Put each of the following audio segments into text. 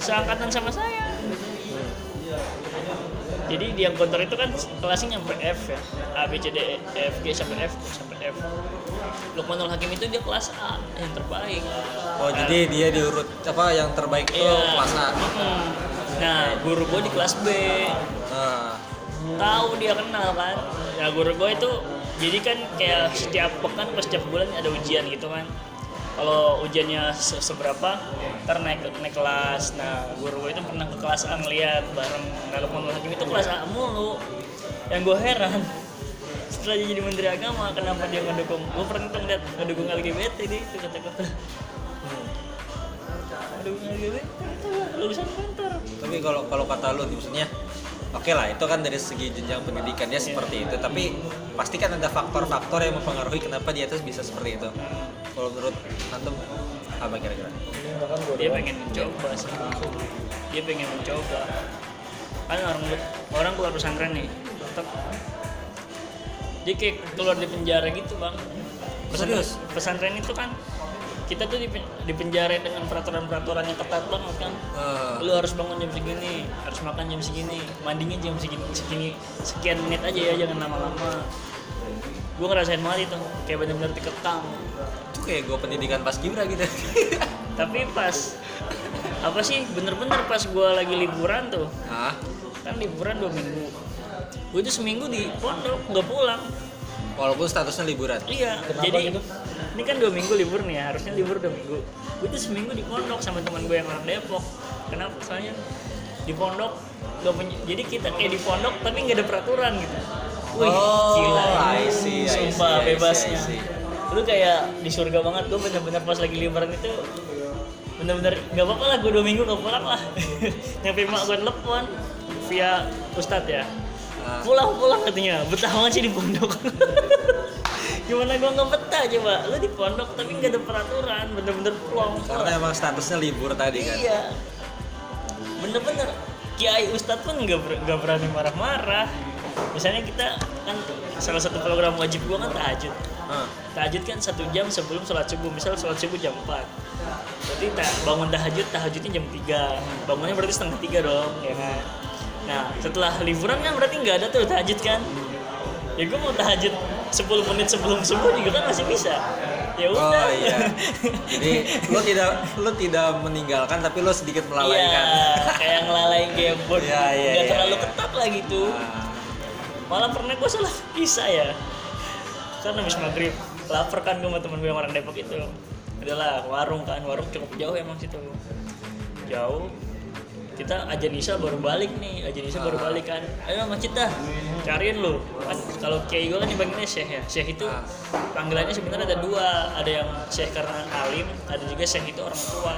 seangkatan sama saya. Jadi di yang kantor itu kan kelasnya nyampe F ya. A B C D E F G sampai F sampai F. Lukmanul Hakim itu dia kelas A yang terbaik. Oh, jadi dia diurut apa yang terbaik itu Iya. kelas A. Nah guru gue di kelas B. Nah, tahu dia kenal kan? Nah guru gue itu jadi kan kayak setiap pekan pas setiap bulan ada ujian gitu kan kalau ujiannya se- seberapa ntar naik naik kelas. Nah guru gue itu pernah ke kelas A ngeliat bareng nah Hakim itu kelas A mulu. Yang gue heran setelah jadi menteri agama kenapa dia ngedukung? Gue pernah tuh ngeliat ngedukung LGBT deh itu kata gue ngedukung LGBT lulusan kantor tapi kalau kalau kata lu maksudnya Oke lah, itu kan dari segi jenjang pendidikannya seperti itu. Tapi pasti kan ada faktor-faktor yang mempengaruhi kenapa dia itu bisa seperti itu. Kalau menurut antum apa kira-kira? dia pengen mencoba sih. Dia pengen mencoba. Kan orang orang keluar pesantren nih tetap dia kayak keluar di penjara gitu bang. Pesantren, Serius? pesantren itu kan kita tuh di, di penjara dengan peraturan-peraturan yang ketat banget kan. Eh, lu harus bangun jam segini harus makan jam segini mandinya jam segini segini sekian menit aja ya jangan lama-lama. Gue ngerasain banget itu kayak bener-bener dikekang kayak gue pendidikan pas kibra gitu. tapi pas apa sih bener-bener pas gue lagi liburan tuh Hah? kan liburan dua minggu gue tuh seminggu di pondok nggak pulang Walaupun statusnya liburan. iya Kenapa jadi gitu? ini kan dua minggu libur nih ya harusnya libur dua minggu gue tuh seminggu di pondok sama teman gue yang orang Depok kenapa soalnya di pondok gak punya jadi kita kayak di pondok tapi nggak ada peraturan gitu Wih, Oh, gila I see, I see, sumpah I see, bebasnya I see. Lu kayak di surga banget gue bener-bener pas lagi liburan itu bener-bener gak apa-apa lah gue dua minggu gak pulang lah. Nyampe mak gue telepon via ustadz ya. Ah. pulang pulang katanya betah banget sih di pondok. Gimana gue nggak betah coba? Lu di pondok tapi nggak ada peraturan bener-bener plong. Karena emang statusnya libur tadi kan. iya. Bener-bener kiai ustadz pun nggak ber- berani marah-marah. Misalnya kita kan salah satu program wajib gua kan tahajud. Hah. Tahajud kan satu jam sebelum sholat subuh. Misal sholat subuh jam 4 berarti bangun tahajud tahajudnya jam 3 bangunnya berarti setengah tiga dong ya kan? Nah setelah liburan kan berarti nggak ada tuh tahajud kan? Ya gue mau tahajud 10 menit sebelum subuh juga kan masih bisa. Ya udah. Oh iya. Jadi lo tidak lo tidak meninggalkan tapi lo sedikit melalaikan. Iya, kayak ngelalain game board Iya, iya, nggak iya, terlalu iya. ketat lah gitu. Ah. malah pernah gue salah bisa ya. Kan habis maghrib lapar kan gue sama temen gue yang orang Depok itu. Adalah warung kan warung cukup jauh emang situ. Jauh. Kita aja Nisa baru balik nih aja Nisa baru balik kan. Ayo masjid dah cariin lu. Kan kalau kiai gue kan dipanggilnya syekh ya. Syekh itu panggilannya sebenarnya ada dua. Ada yang syekh karena alim ada juga syekh itu orang tua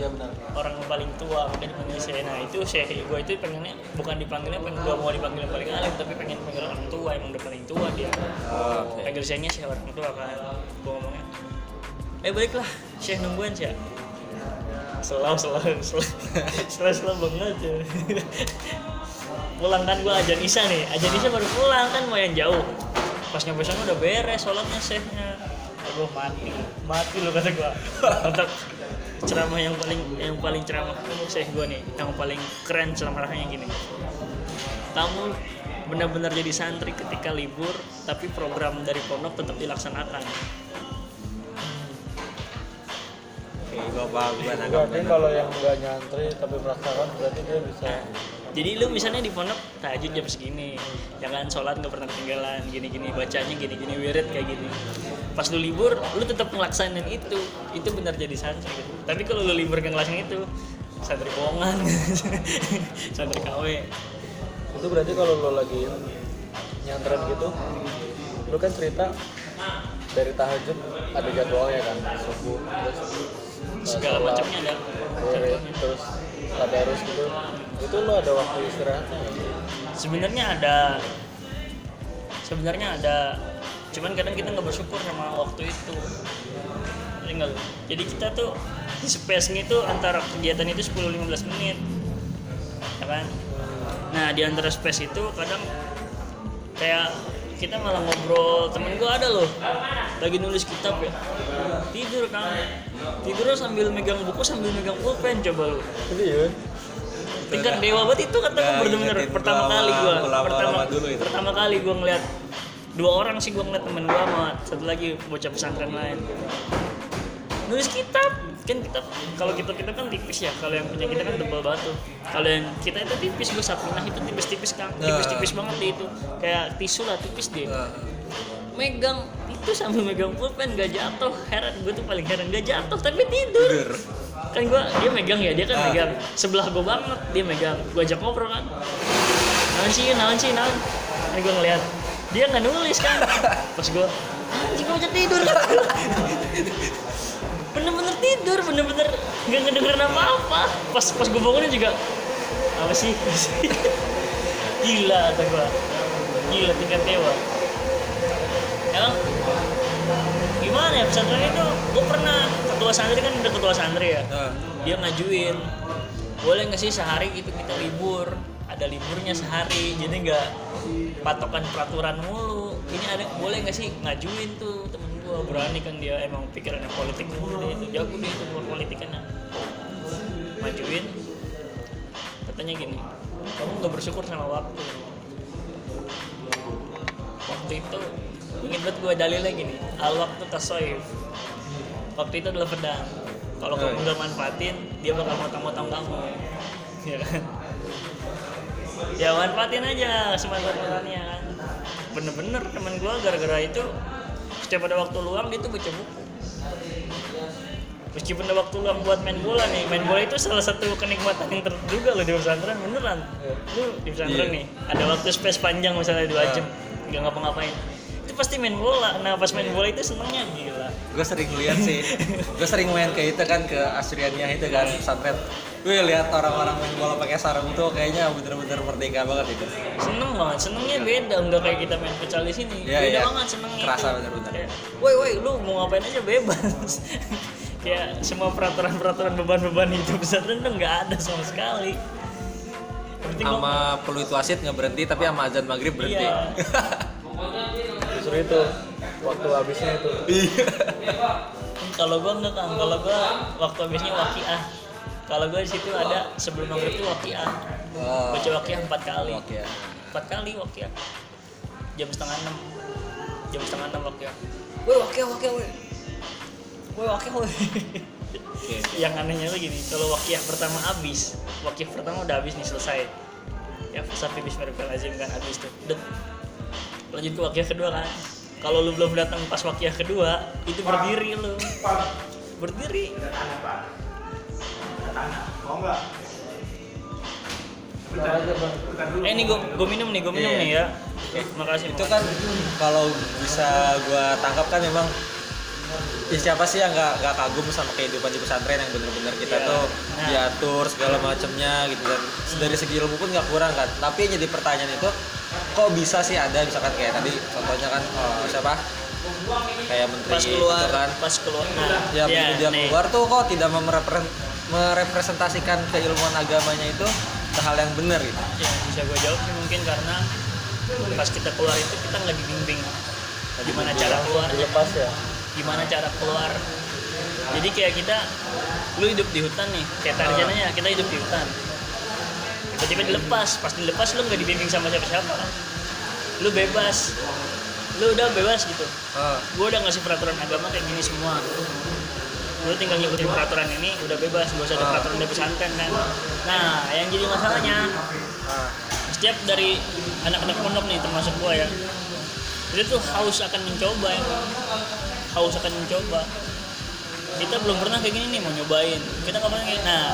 iya benar orang yang paling tua makanya dipanggil syekh. Nah itu syekh gue itu pengennya bukan dipanggilnya pengen gue mau dipanggil yang paling alim tapi pengen panggil orang tua emang udah paling tua dia. Oh, panggil syekhnya syekh orang tua kan gue ngomongnya eh baiklah syekh nungguin syekh. Selalu selalu selalu selalu selalu banget ya. Pulang kan gue ajan Isa nih. Ajan Isa baru pulang kan lumayan jauh. Pas nyampe sana udah beres sholatnya syekhnya aduh mati. Mati lu kata gue untuk ceramah yang paling yang paling ceramah syekh gue nih yang paling keren ceramahnya gini. Kamu benar-benar jadi santri ketika libur tapi program dari pondok tetap dilaksanakan. Oke, gue paham gue nangkap. berarti kalau yang nggak nyantri tapi merasakan berarti dia bisa jadi lu misalnya di pondok tahajud jam segini jangan sholat nggak pernah ketinggalan gini-gini bacanya gini-gini wirid kayak gini pas lu libur lu tetap ngelaksanain itu. Itu benar jadi santri gitu. tapi kalau lu libur nggak ngelaksanain itu santri bohongan. Santri KW itu berarti kalau lo lagi nyantren gitu lo kan cerita dari tahajud ada jadwalnya kan subuh terus uh, segala sholat, macamnya ada wirid, terus tadarus gitu. Itu lo ada waktu istirahatnya sebenarnya ada sebenarnya ada cuman kadang kita nggak bersyukur sama waktu itu. Nggak? Lu? jadi kita tuh di space-nya itu antara kegiatan itu 10-15 menit. Ya kan? Nah di antara space itu kadang kayak kita malah ngobrol. Temen gua ada loh lagi nulis kitab ya. Tidur kan? Tidur sambil megang buku sambil megang pulpen coba lu. Jadi ya. tingkat dewa banget itu kata gue bener-bener pertama kali gue pertama ulama dulu itu. pertama kali gue ngeliat dua orang sih gue ngeliat temen gue sama satu lagi bocah pesantren lain. Nulis kitab. Kan kitab kalau kitab kita kan tipis ya. Kalau yang punya kita kan tebal banget tuh. Kalau yang kita itu tipis gue sapinah itu tipis-tipis kan Nah. tipis-tipis banget deh itu. Kayak tisu lah tipis deh Nah, megang itu sambil megang pulpen gak jatuh. Heran gue tuh paling heran gak jatuh tapi tidur. Kan gua dia megang ya dia kan Ah. megang. Sebelah gua banget dia megang. Gua ajak ngobrol kan. Naon sih naon sih naon? Ini gua ngeliat dia nggak nulis kan? Pas gua anjing gua aja tidur. bener-bener tidur bener-bener nggak ngedengerin apa-apa. Pas pas gua bangunin juga apa sih? Gila kata gua. Gila tingkat dewa. Emang gimana ya pesantren itu? Gue pernah ketua santri kan udah ketua santri ya. Dia ngajuin boleh nggak sih sehari gitu kita libur? Ada liburnya sehari jadi nggak patokan peraturan mulu. Ini ada boleh nggak sih ngajuin tuh temen gua? Berani kan dia emang pikirannya politik mulu itu. Jago dia itu politikannya. Majuin. Katanya gini kamu nggak bersyukur sama waktu. Waktu itu inget banget gue dalilnya gini al waktu tasoif waktu itu adalah pedang. Kalau Oh, kamu iya. nggak manfaatin dia bakal motong-motong kamu. Ya kan ya manfaatin aja semangat-manfaatnya kan? Bener-bener temen gue gara-gara itu setiap ada waktu luang dia tuh baca buku. Meskipun ada waktu luang buat main bola nih main bola itu salah satu kenikmatan yang terduga loh di pesantren beneran. Lu di pesantren Iya. nih ada waktu space panjang misalnya dua Ah. jam nggak ngapa-ngapain. Itu pasti main bola. Nah pas main bola itu senengnya gila. Gue sering lihat sih gue sering main ke itu kan ke Asriania itu kan pesantren gue lihat orang-orang main bola pakai sarung tuh kayaknya bener-bener merdeka banget itu seneng banget senengnya beda nggak kayak kita main futsal di sini Iya, beda iya. banget senengnya Kerasa itu. bener-bener. Woi woi lu mau ngapain aja bebas kayak semua peraturan-peraturan beban-beban hidup pesantren tuh nggak ada sama sekali sama peluit wasit nggak berhenti tapi sama azan maghrib berhenti Iya. Justru itu waktu habisnya itu. kalau gua enggak kan kalau gua waktu habisnya wakiah kalau gua di situ ada sebelum maghrib itu wakiah oh, baca wakiah empat kali. Empat kali wakiah jam setengah enam. Jam setengah enam wakiah woi wakiah wakiah woi. Woi wakiah woi. Yang anehnya lagi nih kalau wakiah pertama habis wakiah pertama udah habis nih selesai. Ya sampai bismillahirrahmanirrahim kan habis tuh. Lanjut ke wakiah kedua kan. Kalau lu belum datang pas wakiah kedua itu berdiri lu. Berdiri eh ini gue minum nih gue minum Iya. nih ya makasih itu makasih. kan kalau bisa gua tangkap kan memang ya siapa sih yang nggak nggak kagum sama kehidupan di pesantren yang bener-bener kita Iya. tuh Nah. diatur segala macamnya gitu dan dari segi ilmu pun nggak kurang kan tapi yang jadi pertanyaan itu kok bisa sih ada misalkan kayak tadi contohnya kan oh, siapa kayak menteri pas keluar gitu kan pas keluar nah ya begitu dia nih. keluar tuh kok tidak memerepre- merepresentasikan keilmuan agamanya itu ke hal yang benar gitu. Ya bisa gue jawab sih mungkin karena pas kita keluar itu kita nggak dibimbing gimana cara keluar? Lepas ya. gimana cara keluar? Jadi kayak kita lu hidup di hutan nih kayak tarjananya kita hidup di hutan. Tiba-tiba dilepas pas dilepas lu nggak dibimbing sama siapa-siapa. Lu bebas. Lu udah bebas gitu. Oh, gue udah ngasih peraturan agama kayak gini semua lu tinggal ngikutin peraturan ini udah bebas gak usah ada Ah. peraturan dari pesantren kan nah yang jadi masalahnya ah, setiap dari anak-anak pondok nih termasuk gua ya itu tuh haus akan mencoba ya haus akan mencoba kita belum pernah kayak gini nih mau nyobain kita nggak pernah kayak nah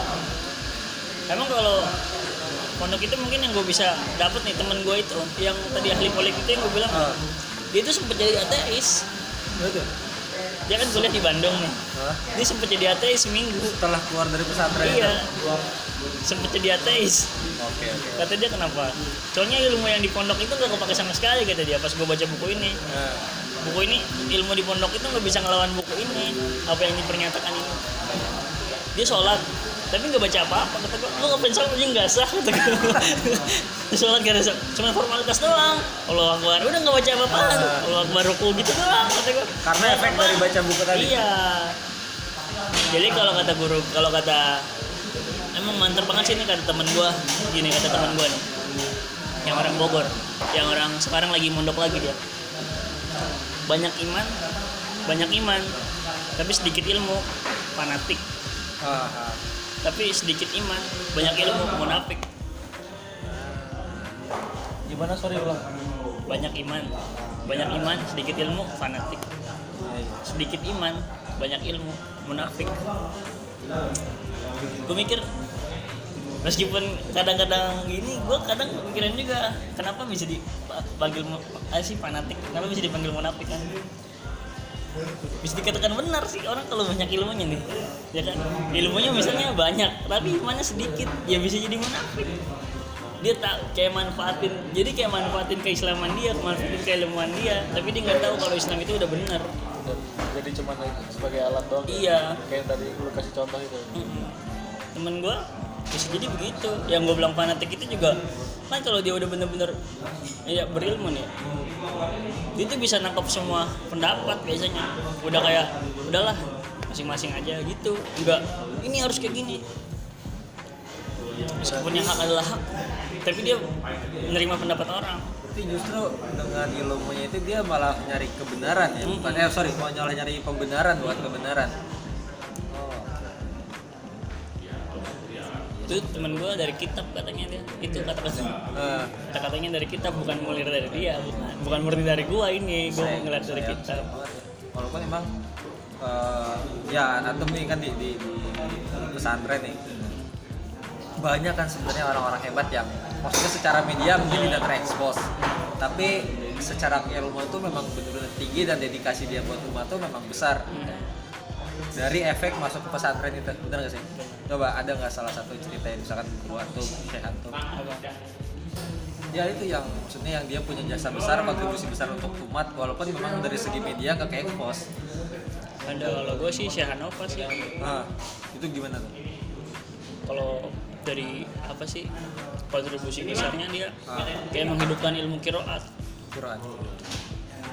emang kalau pondok itu mungkin yang gue bisa dapet nih temen gue itu yang tadi ahli politik itu yang gue bilang ah. dia itu sempet jadi ateis Betul. Dia kan kuliah di Bandung nih. Hah? dia sempet jadi ateis seminggu. Setelah keluar dari pesantren iya. itu? Sempet jadi ateis. Oke oke. Kata dia kenapa? Soalnya ilmu yang di pondok itu gak kepake sama sekali kata dia pas gue baca buku ini. Buku ini ilmu di pondok itu nggak bisa ngelawan buku ini apa yang dipernyatakan ini. Dia sholat tapi nggak baca apa-apa kata gue lu ngapain sholat? Aja nggak sah kata gue sholat gak ada cuma formalitas doang. Allah akbar. Udah nggak baca apa-apaan. Allah akbar ruku gitu doang kata gue Karena efek dari baca buku tadi. iya. Jadi kalau kata guru kalau kata emang mantep banget sih ini kata temen gua. Gini kata temen gua nih. Yang orang Bogor. Yang orang sekarang lagi mondok lagi dia. Banyak iman banyak iman. Tapi sedikit ilmu fanatik. Ah, ah. Tapi sedikit iman. Banyak ilmu munafik. Gimana? Sorry ulang? banyak iman. Banyak iman sedikit ilmu fanatik. Sedikit iman banyak ilmu munafik. Gue mikir meskipun kadang-kadang gini gue kadang mikirin juga kenapa bisa dipanggil sih fanatik? Kenapa bisa dipanggil munafik kan bisa dikatakan benar sih orang kalau banyak ilmunya nih. Ya kan? Ilmunya misalnya banyak tapi imannya sedikit ya bisa jadi munafik. Dia tak kayak manfaatin jadi kayak manfaatin keislaman dia manfaatin keilmuan dia tapi dia nggak tahu kalau Islam itu udah benar. Jadi cuma sebagai alat doang. iya. Kayak yang tadi lu kasih contoh itu. Temen gue bisa jadi begitu. Yang gue bilang fanatik itu juga kan kalau dia udah bener-bener ya berilmu nih. Dia tuh bisa nangkap semua pendapat biasanya. Udah kayak udahlah masing-masing aja gitu. Enggak ini harus kayak gini. Meskipun yang hak adalah hak tapi dia menerima pendapat orang. Berarti justru dengan ilmunya itu dia malah nyari kebenaran ya, bukan eh sorry mau nyari pembenaran bukan kebenaran. Itu temen gue dari kitab katanya dia. Itu kata-kata Eh, kata-katanya dari kitab bukan mulir dari dia bukan. Bukan murni dari gua ini sayang- ngeliat dari kitab. Walaupun emang eh, ya antum nih kan di, di, di pesantren nih. Banyak kan sebenarnya orang-orang hebat yang maksudnya secara media mungkin tidak terekspos. Tapi secara ilmu itu memang benar-benar tinggi dan dedikasi dia buat umat itu memang besar dari efek masuk ke pesantren itu benar gak sih? Coba ada nggak salah satu cerita yang misalkan guru antum, syekh antum ya itu yang maksudnya yang dia punya jasa besar kontribusi besar untuk umat walaupun memang dari segi media nggak kayak expose ada kalau gue sih Syekh Hanova sih. Nah itu gimana tuh? Kalau dari apa sih kontribusi besarnya dia Ah. kayak menghidupkan ilmu kiroat. Kiroat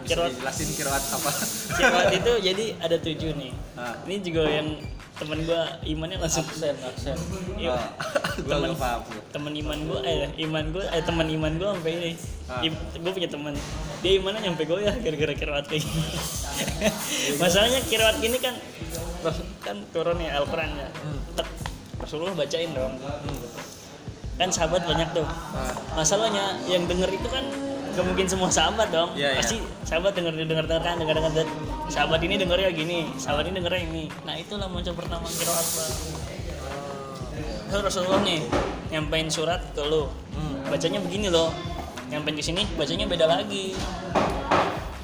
Kiroat. dijelasin kiroat apa kiroat itu jadi ada tujuh nih Ah. ini juga yang temen gue imannya langsung Aksen, aksen. Iya. Gua temen temen iman gue eh iman gue eh teman iman gue sampai ini Ah. gue punya teman dia imannya nyampe gue ya gara-gara kiroat kayak gini masalahnya kiroat gini kan kan turun nih Al-Quran ya Hmm. Tek, Rasulullah bacain dong kan sahabat banyak tuh Ah. masalahnya yang denger itu kan gak mungkin semua sahabat dong. Iya, iya. pasti sahabat denger denger denger kan denger denger. Sahabat ini dengernya gini sahabat ini dengernya ini. Nah itulah muncul pertama kiroat bang. Itu Rasulullah nih nyampein surat ke lu. Hmm. bacanya begini loh. Nyampein ke sini bacanya beda lagi.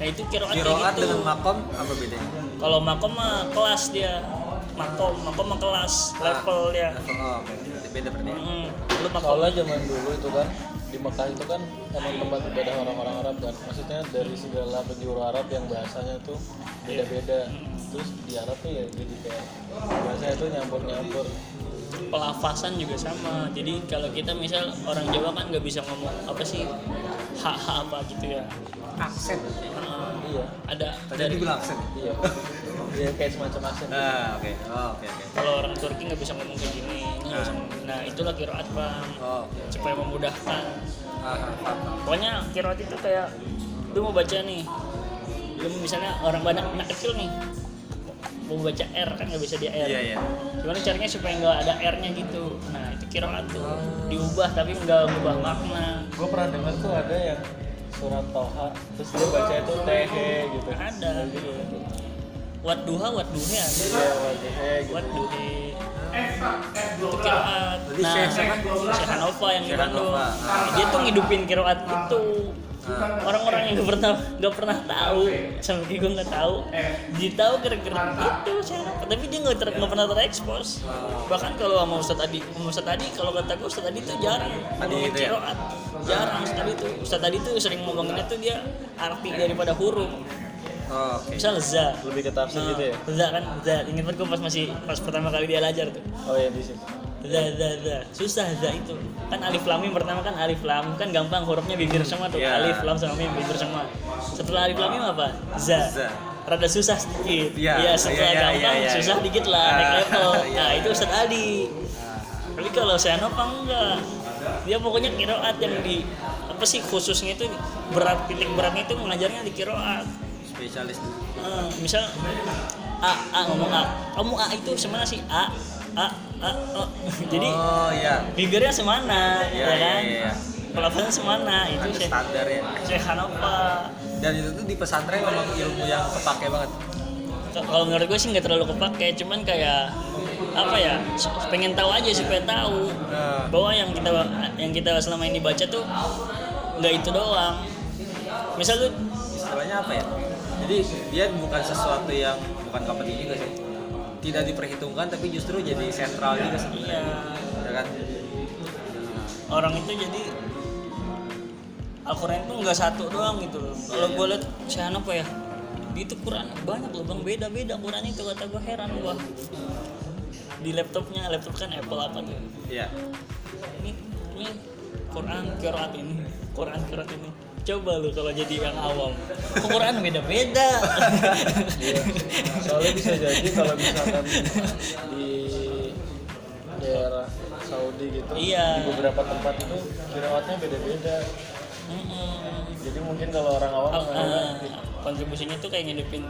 Nah itu kiroat kiroat gitu. dengan makom apa bedanya? Kalau makom mah kelas dia. Makom makom mah kelas level dia. oh, oke. Berarti beda berarti ya? Hmm, lu makom. Soalnya zaman dulu itu kan di Mekah itu kan emang tempat ibadah orang-orang Arab kan. Maksudnya dari segala penjuru Arab yang bahasanya tuh beda-beda. Terus di Arab tuh ya jadi kayak bahasanya tuh nyampur-nyampur. pelafasan juga sama jadi kalau kita misal orang Jawa kan nggak bisa ngomong apa sih hak apa gitu ya aksen Heeh. Iya. ada tadi dari aksen Iya. Iya kayak semacam aksen. ah oke. Oh, oke oke. Kalau orang Turki nggak bisa ngomong kayak gini nggak bisa ngomong- nah itulah kiroat bang oh oke supaya memudahkan. Ah, ah, paham. pokoknya kiroat itu kayak lu mau baca nih lu misalnya orang banyak anak kecil nih mau baca R kan nggak bisa di R. Iya iya. Gimana caranya supaya nggak ada R-nya gitu. Nah itu kiroat tuh diubah tapi nggak ubah makna. Gue pernah dengar tuh ada yang surat Toha terus dia baca itu tehe gitu. ada wat duha wat duhe ada Iya, gitu. wat duhe. Itu kiroat Tadi nah Syekh Hanova yang di Bandung. Nah, dia tuh ngidupin kiroat itu. Orang-orang yang gak pernah gak pernah tahu. Sampai kayak gue nggak tahu dia tahu gara-gara itu Syekh tapi dia nggak ter, nggak pernah terekspos. Bahkan kalau sama Ustadz Adi sama Ustadz Adi kalau kata gue Ustadz Adi tuh jarang ngomongin itu ya? kiroat. Jarang Ustadz Adi tuh Ustadz Adi tuh sering ngomonginnya tuh dia arti daripada huruf oh, oke misal za Lebih ke tafsir gitu ya. Za kan, Za. Ingat gue pas masih pas pertama kali dia belajar tuh. Oh iya di sini. za za za susah za itu kan alif lam mim pertama kan alif lam kan gampang hurufnya bibir semua tuh Iya. alif lam sama mim bibir semua setelah alif lam mim apa za, Za. rada susah sedikit Iya, ya setelah iya, gampang iya, iya. susah dikit lah naik Ah, level iya. nah itu Ustaz Adi tapi kalau saya nopang enggak dia pokoknya kiroat yang di apa sih khususnya itu berat titik beratnya itu mengajarnya di kiroat spesialis. Eh, misal A, A ngomong A. Kamu A itu semana sih? A A A, O. jadi oh iya. bibirnya semana Iya, ya iya, kan? iya, iya. pelafalan semana? Itu ada saya standar ya saya Hanofa dan itu tuh di pesantren memang ilmu yang kepake banget. Kalau menurut gue sih nggak terlalu kepake cuman kayak apa ya pengen tahu aja supaya tahu Nah. bahwa yang kita yang kita selama ini baca tuh nggak itu doang. Misal lu istilahnya apa ya jadi dia bukan sesuatu yang bukan kompetisi juga sih. Tidak diperhitungkan tapi justru jadi sentral juga iya. Sebenarnya ya kan? Orang itu jadi Al-Quran itu nggak satu doang gitu loh. Kalau gue liat saya apa ya? Di itu Quran banyak loh bang. Beda beda Quran itu kata gue heran gua. Di laptopnya laptop kan Apple apa tuh? Iya. Ini ini Quran kiroat ini. Quran kiroat ini coba lu kalau jadi yang awam. Kok Quran beda beda Iya. soalnya bisa jadi kalau misalkan di daerah Saudi gitu Iya. di beberapa tempat itu kiraatnya beda-beda. Jadi mungkin kalau orang awam ngerti. kontribusinya tuh kayak ngidupin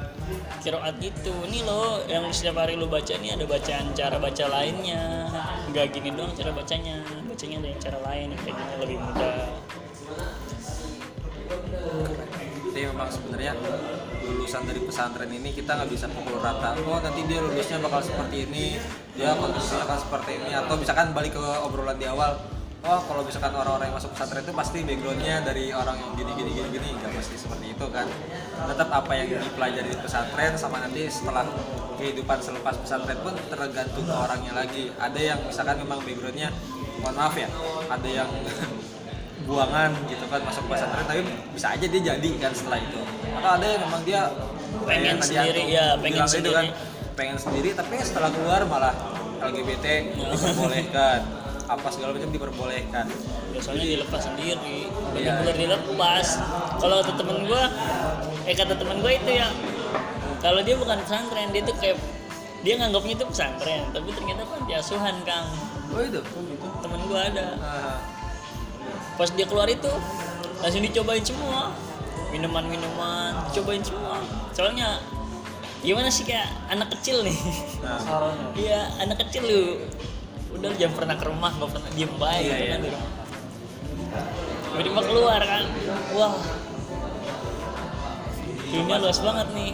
kiroat gitu. Ini loh yang setiap hari lu baca nih ada bacaan cara baca lainnya. Nggak gini doang cara bacanya. Bacanya ada yang cara lain yang kayak gini lebih mudah Jadi memang sebenarnya lulusan dari pesantren ini kita nggak bisa pukul rata. Oh nanti dia lulusnya bakal seperti ini, dia kontribusinya akan seperti ini. Atau misalkan balik ke obrolan di awal, oh kalau misalkan orang-orang yang masuk pesantren itu pasti backgroundnya dari orang yang gini gini gini gini, nggak mesti seperti itu kan. Tetap apa yang dipelajari di pesantren sama nanti setelah kehidupan selepas pesantren pun tergantung orangnya lagi. Ada yang misalkan memang backgroundnya, mohon maaf ya, ada yang buangan gitu kan masuk pesantren tapi bisa aja dia jadi kan setelah itu. Atau ada yang memang dia Pengen tadi sendiri, ya, pengen itu sendiri. kan pengen sendiri tapi setelah keluar malah LGBT diperbolehkan. Apa segala macam diperbolehkan. Biasanya dilepas sendiri Iya. bener-bener dilepas. Kalau kata temen gua eh kata temen gua itu ya kalau dia bukan pesantren dia tuh kayak dia nganggapnya itu pesantren tapi ternyata panti asuhan kang. Oh itu? Temen gua ada. Ah, pas dia keluar itu langsung dicobain semua. Minuman-minuman cobain semua. Soalnya gimana sih kayak anak kecil nih? Nah, iya anak kecil lu udah jangan pernah ke rumah nggak pernah diem baik Iya, gitu iya. kan di rumah. Tiba-tiba keluar kan wah. Dunia luas banget nih.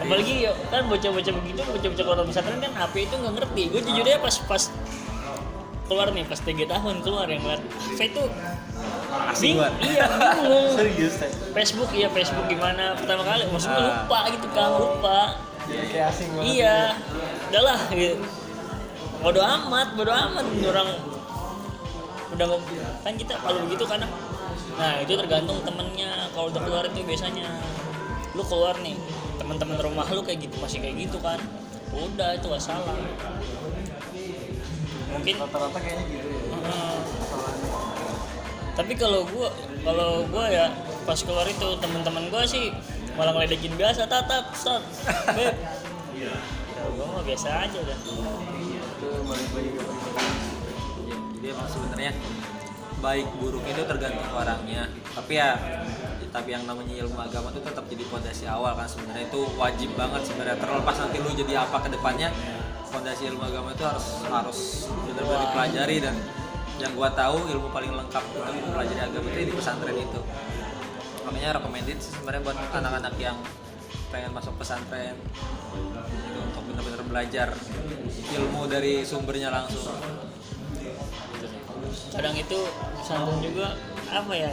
Apalagi kan bocah-bocah begitu bocah-bocah keluar pesantren kan HP itu nggak ngerti. Gue jujur aja pas pas keluar nih pas 3 tahun keluar yang ngeliat HP itu asing bing, banget. iya bingung. Serius teh Facebook iya Facebook gimana? Pertama kali maksudnya Ah. lupa gitu kan lupa. Jadi kayak asing banget iya. udahlah gitu bodo amat bodo amat. Orang udah kan kita kalau begitu kadang nah itu tergantung temennya. Kalau udah keluar itu biasanya lu keluar nih teman-teman rumah lu kayak gitu masih kayak gitu kan. Udah itu gak salah mungkin. Rata-rata kayaknya gitu ya. Heeh. tapi kalau gua kalau gua ya pas keluar itu teman-teman gua sih malah ngeledekin biasa tatat tat beb. Ya gua mah biasa aja udah jadi emang sebenarnya baik buruk itu tergantung orangnya. Tapi ya tapi yang namanya ilmu agama itu tetap jadi fondasi awal kan sebenarnya. Itu wajib banget sebenarnya. Terlepas nanti lu jadi apa ke depannya fondasi ilmu agama itu harus harus benar-benar dipelajari dan yang gua tahu ilmu paling lengkap untuk mempelajari agama itu di pesantren itu. Makanya recommended sebenarnya buat anak-anak yang pengen masuk pesantren itu untuk benar-benar belajar ilmu dari sumbernya langsung. Kadang itu sambung juga apa ya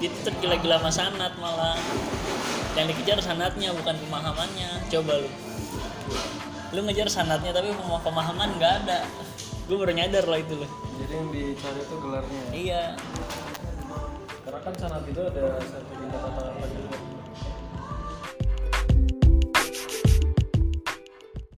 itu tergila-gila sama sanat malah. Yang dikejar sanatnya bukan pemahamannya. Coba lu lu ngejar sanatnya tapi pema- pemahaman nggak ada. Gue baru nyadar lah itu loh. Jadi yang dicari itu gelarnya ya. iya. Karena kan sanat itu ada sertifikat atau apa gitu